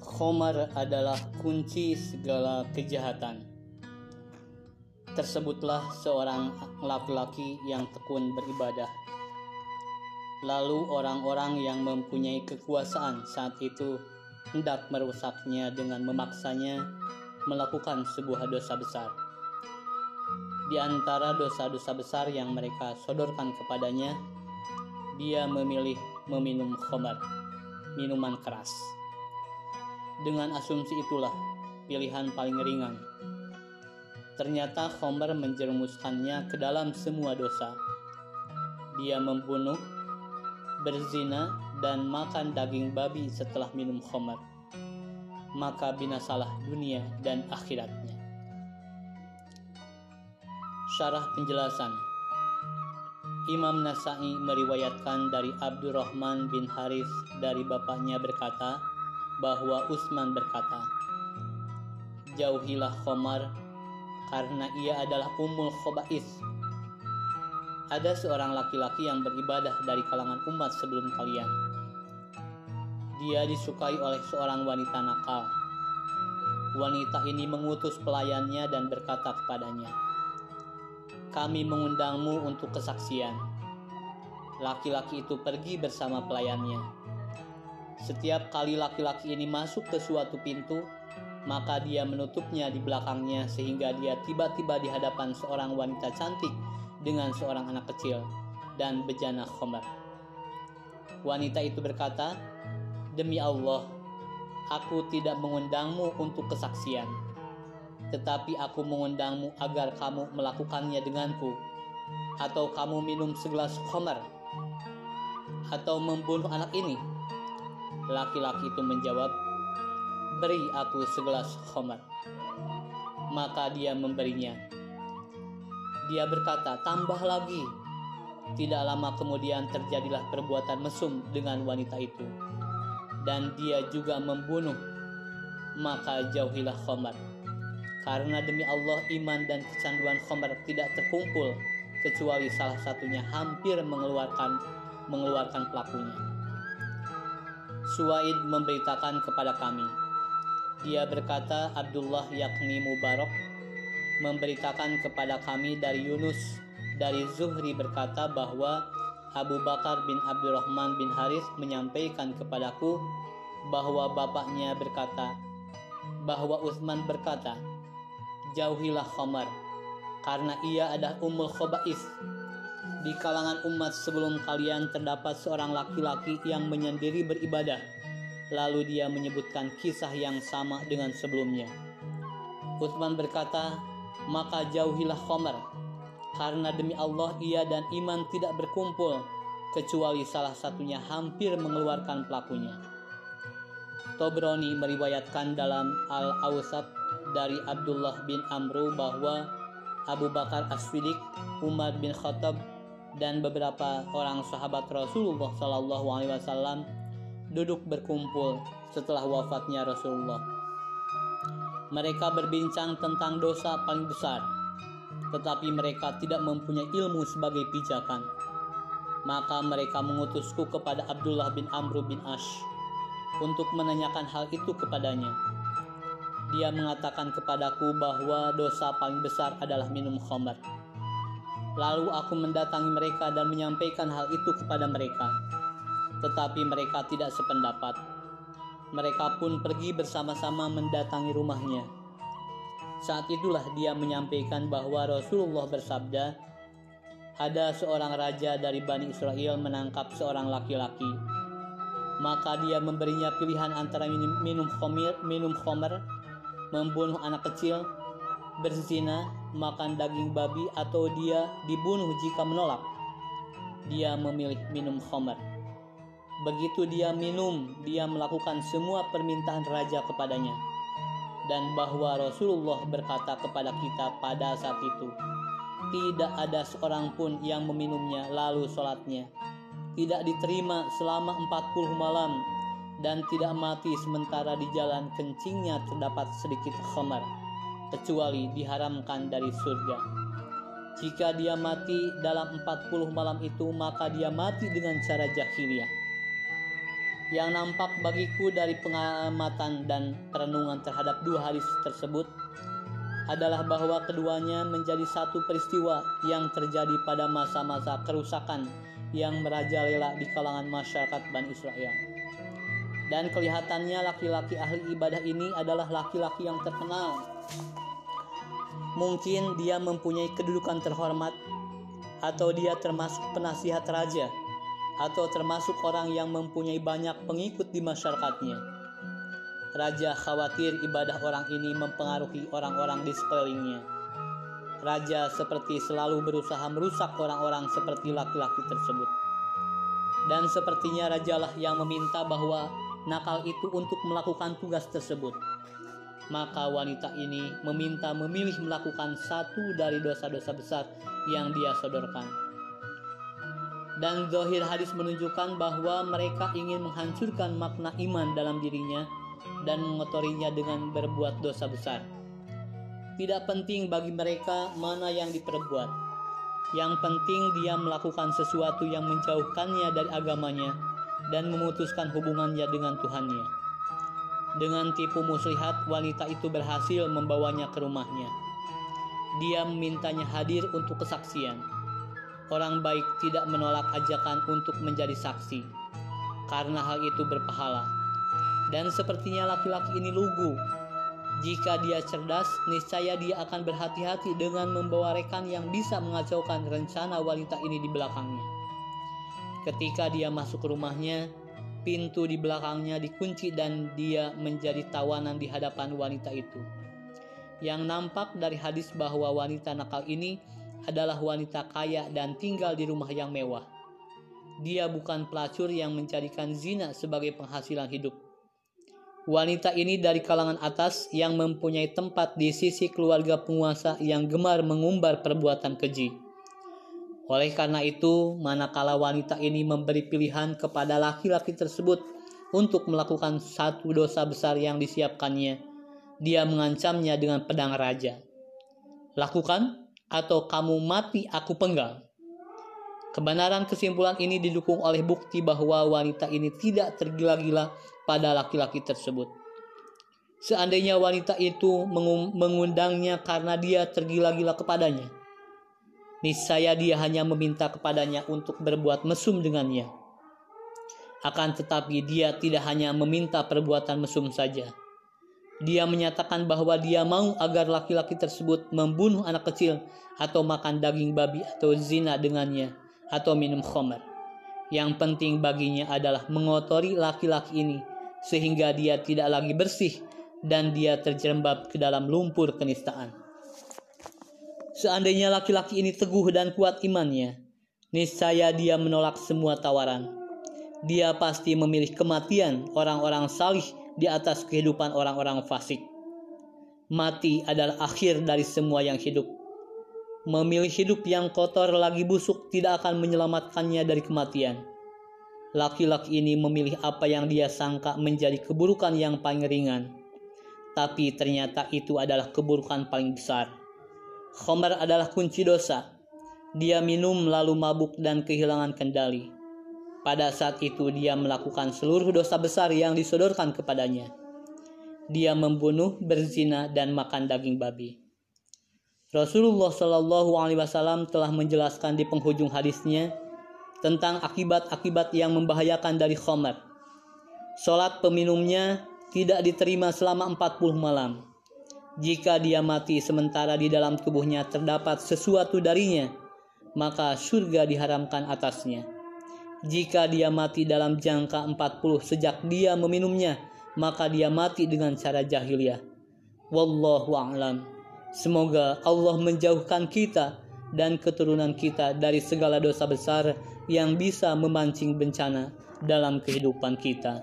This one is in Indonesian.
Khomar adalah kunci segala kejahatan. Tersebutlah seorang laki-laki yang tekun beribadah. Lalu orang-orang yang mempunyai kekuasaan saat itu hendak merusaknya dengan memaksanya melakukan sebuah dosa besar. Di antara dosa-dosa besar yang mereka sodorkan kepadanya, dia memilih meminum khamar, minuman keras. Dengan asumsi itulah pilihan paling ringan. Ternyata Homer menjerumuskannya ke dalam semua dosa. Dia membunuh, berzina, dan makan daging babi setelah minum Homer. Maka binasalah dunia dan akhiratnya. Syarah penjelasan Imam Nasai meriwayatkan dari Abdurrahman bin Haris dari bapaknya berkata bahwa Utsman berkata, Jauhilah Khomar karena ia adalah umul khobais. Ada seorang laki-laki yang beribadah dari kalangan umat sebelum kalian. Dia disukai oleh seorang wanita nakal. Wanita ini mengutus pelayannya dan berkata kepadanya, kami mengundangmu untuk kesaksian. Laki-laki itu pergi bersama pelayannya. Setiap kali laki-laki ini masuk ke suatu pintu, maka dia menutupnya di belakangnya sehingga dia tiba-tiba di hadapan seorang wanita cantik dengan seorang anak kecil dan bejana khomer. Wanita itu berkata, "Demi Allah, aku tidak mengundangmu untuk kesaksian." tetapi aku mengundangmu agar kamu melakukannya denganku, atau kamu minum segelas khamar, atau membunuh anak ini. Laki-laki itu menjawab, beri aku segelas khamar. Maka dia memberinya. Dia berkata, tambah lagi. Tidak lama kemudian terjadilah perbuatan mesum dengan wanita itu. Dan dia juga membunuh. Maka jauhilah khamar karena demi Allah iman dan kecanduan khamar tidak terkumpul kecuali salah satunya hampir mengeluarkan mengeluarkan pelakunya. Suaid memberitakan kepada kami. Dia berkata Abdullah yakni Mubarak memberitakan kepada kami dari Yunus dari Zuhri berkata bahwa Abu Bakar bin Abdurrahman bin Haris menyampaikan kepadaku bahwa bapaknya berkata bahwa Utsman berkata jauhilah khamar karena ia adalah umul khobais di kalangan umat sebelum kalian terdapat seorang laki-laki yang menyendiri beribadah. Lalu dia menyebutkan kisah yang sama dengan sebelumnya. Utsman berkata maka jauhilah khamar karena demi Allah ia dan iman tidak berkumpul kecuali salah satunya hampir mengeluarkan pelakunya. Tobroni meriwayatkan dalam Al-Awsat dari Abdullah bin Amru bahwa Abu Bakar As-Siddiq, Umar bin Khattab dan beberapa orang sahabat Rasulullah Shallallahu Alaihi Wasallam duduk berkumpul setelah wafatnya Rasulullah. Mereka berbincang tentang dosa paling besar, tetapi mereka tidak mempunyai ilmu sebagai pijakan. Maka mereka mengutusku kepada Abdullah bin Amr bin Ash untuk menanyakan hal itu kepadanya. Dia mengatakan kepadaku bahwa dosa paling besar adalah minum khamar. Lalu aku mendatangi mereka dan menyampaikan hal itu kepada mereka. Tetapi mereka tidak sependapat. Mereka pun pergi bersama-sama mendatangi rumahnya. Saat itulah dia menyampaikan bahwa Rasulullah bersabda, "Ada seorang raja dari Bani Israel menangkap seorang laki-laki. Maka dia memberinya pilihan antara minum, khamir, minum khamar membunuh anak kecil, berzina, makan daging babi, atau dia dibunuh jika menolak. Dia memilih minum khamar. Begitu dia minum, dia melakukan semua permintaan raja kepadanya. Dan bahwa Rasulullah berkata kepada kita pada saat itu, tidak ada seorang pun yang meminumnya lalu sholatnya. Tidak diterima selama 40 malam dan tidak mati sementara di jalan kencingnya terdapat sedikit khamar kecuali diharamkan dari surga jika dia mati dalam 40 malam itu maka dia mati dengan cara jahiliyah Yang nampak bagiku dari pengamatan dan perenungan terhadap dua hadis tersebut adalah bahwa keduanya menjadi satu peristiwa yang terjadi pada masa-masa kerusakan yang merajalela di kalangan masyarakat Bani Israel. Dan kelihatannya laki-laki ahli ibadah ini adalah laki-laki yang terkenal. Mungkin dia mempunyai kedudukan terhormat atau dia termasuk penasihat raja atau termasuk orang yang mempunyai banyak pengikut di masyarakatnya. Raja khawatir ibadah orang ini mempengaruhi orang-orang di sekelilingnya. Raja seperti selalu berusaha merusak orang-orang seperti laki-laki tersebut. Dan sepertinya rajalah yang meminta bahwa nakal itu untuk melakukan tugas tersebut. Maka wanita ini meminta memilih melakukan satu dari dosa-dosa besar yang dia sodorkan dan zohir hadis menunjukkan bahwa mereka ingin menghancurkan makna iman dalam dirinya dan mengotorinya dengan berbuat dosa besar. Tidak penting bagi mereka mana yang diperbuat. Yang penting dia melakukan sesuatu yang menjauhkannya dari agamanya dan memutuskan hubungannya dengan Tuhannya. Dengan tipu muslihat, wanita itu berhasil membawanya ke rumahnya. Dia memintanya hadir untuk kesaksian orang baik tidak menolak ajakan untuk menjadi saksi, karena hal itu berpahala. Dan sepertinya laki-laki ini lugu. Jika dia cerdas, niscaya dia akan berhati-hati dengan membawa rekan yang bisa mengacaukan rencana wanita ini di belakangnya. Ketika dia masuk ke rumahnya, pintu di belakangnya dikunci dan dia menjadi tawanan di hadapan wanita itu. Yang nampak dari hadis bahwa wanita nakal ini adalah wanita kaya dan tinggal di rumah yang mewah. Dia bukan pelacur yang mencarikan zina sebagai penghasilan hidup. Wanita ini dari kalangan atas yang mempunyai tempat di sisi keluarga penguasa yang gemar mengumbar perbuatan keji. Oleh karena itu, manakala wanita ini memberi pilihan kepada laki-laki tersebut untuk melakukan satu dosa besar yang disiapkannya, dia mengancamnya dengan pedang raja. Lakukan, atau kamu mati aku penggal. Kebenaran kesimpulan ini didukung oleh bukti bahwa wanita ini tidak tergila-gila pada laki-laki tersebut. Seandainya wanita itu mengundangnya karena dia tergila-gila kepadanya, niscaya dia hanya meminta kepadanya untuk berbuat mesum dengannya. Akan tetapi dia tidak hanya meminta perbuatan mesum saja. Dia menyatakan bahwa dia mau agar laki-laki tersebut membunuh anak kecil atau makan daging babi atau zina dengannya atau minum khamar. Yang penting baginya adalah mengotori laki-laki ini sehingga dia tidak lagi bersih dan dia terjerembab ke dalam lumpur kenistaan. Seandainya laki-laki ini teguh dan kuat imannya, niscaya dia menolak semua tawaran. Dia pasti memilih kematian orang-orang salih di atas kehidupan orang-orang fasik. Mati adalah akhir dari semua yang hidup. Memilih hidup yang kotor lagi busuk tidak akan menyelamatkannya dari kematian. Laki-laki ini memilih apa yang dia sangka menjadi keburukan yang paling ringan. Tapi ternyata itu adalah keburukan paling besar. Khomer adalah kunci dosa. Dia minum lalu mabuk dan kehilangan kendali pada saat itu dia melakukan seluruh dosa besar yang disodorkan kepadanya. Dia membunuh, berzina, dan makan daging babi. Rasulullah Shallallahu Alaihi Wasallam telah menjelaskan di penghujung hadisnya tentang akibat-akibat yang membahayakan dari khomer. Sholat peminumnya tidak diterima selama 40 malam. Jika dia mati sementara di dalam tubuhnya terdapat sesuatu darinya, maka surga diharamkan atasnya jika dia mati dalam jangka 40 sejak dia meminumnya, maka dia mati dengan cara jahiliyah. Wallahu a'lam. Semoga Allah menjauhkan kita dan keturunan kita dari segala dosa besar yang bisa memancing bencana dalam kehidupan kita.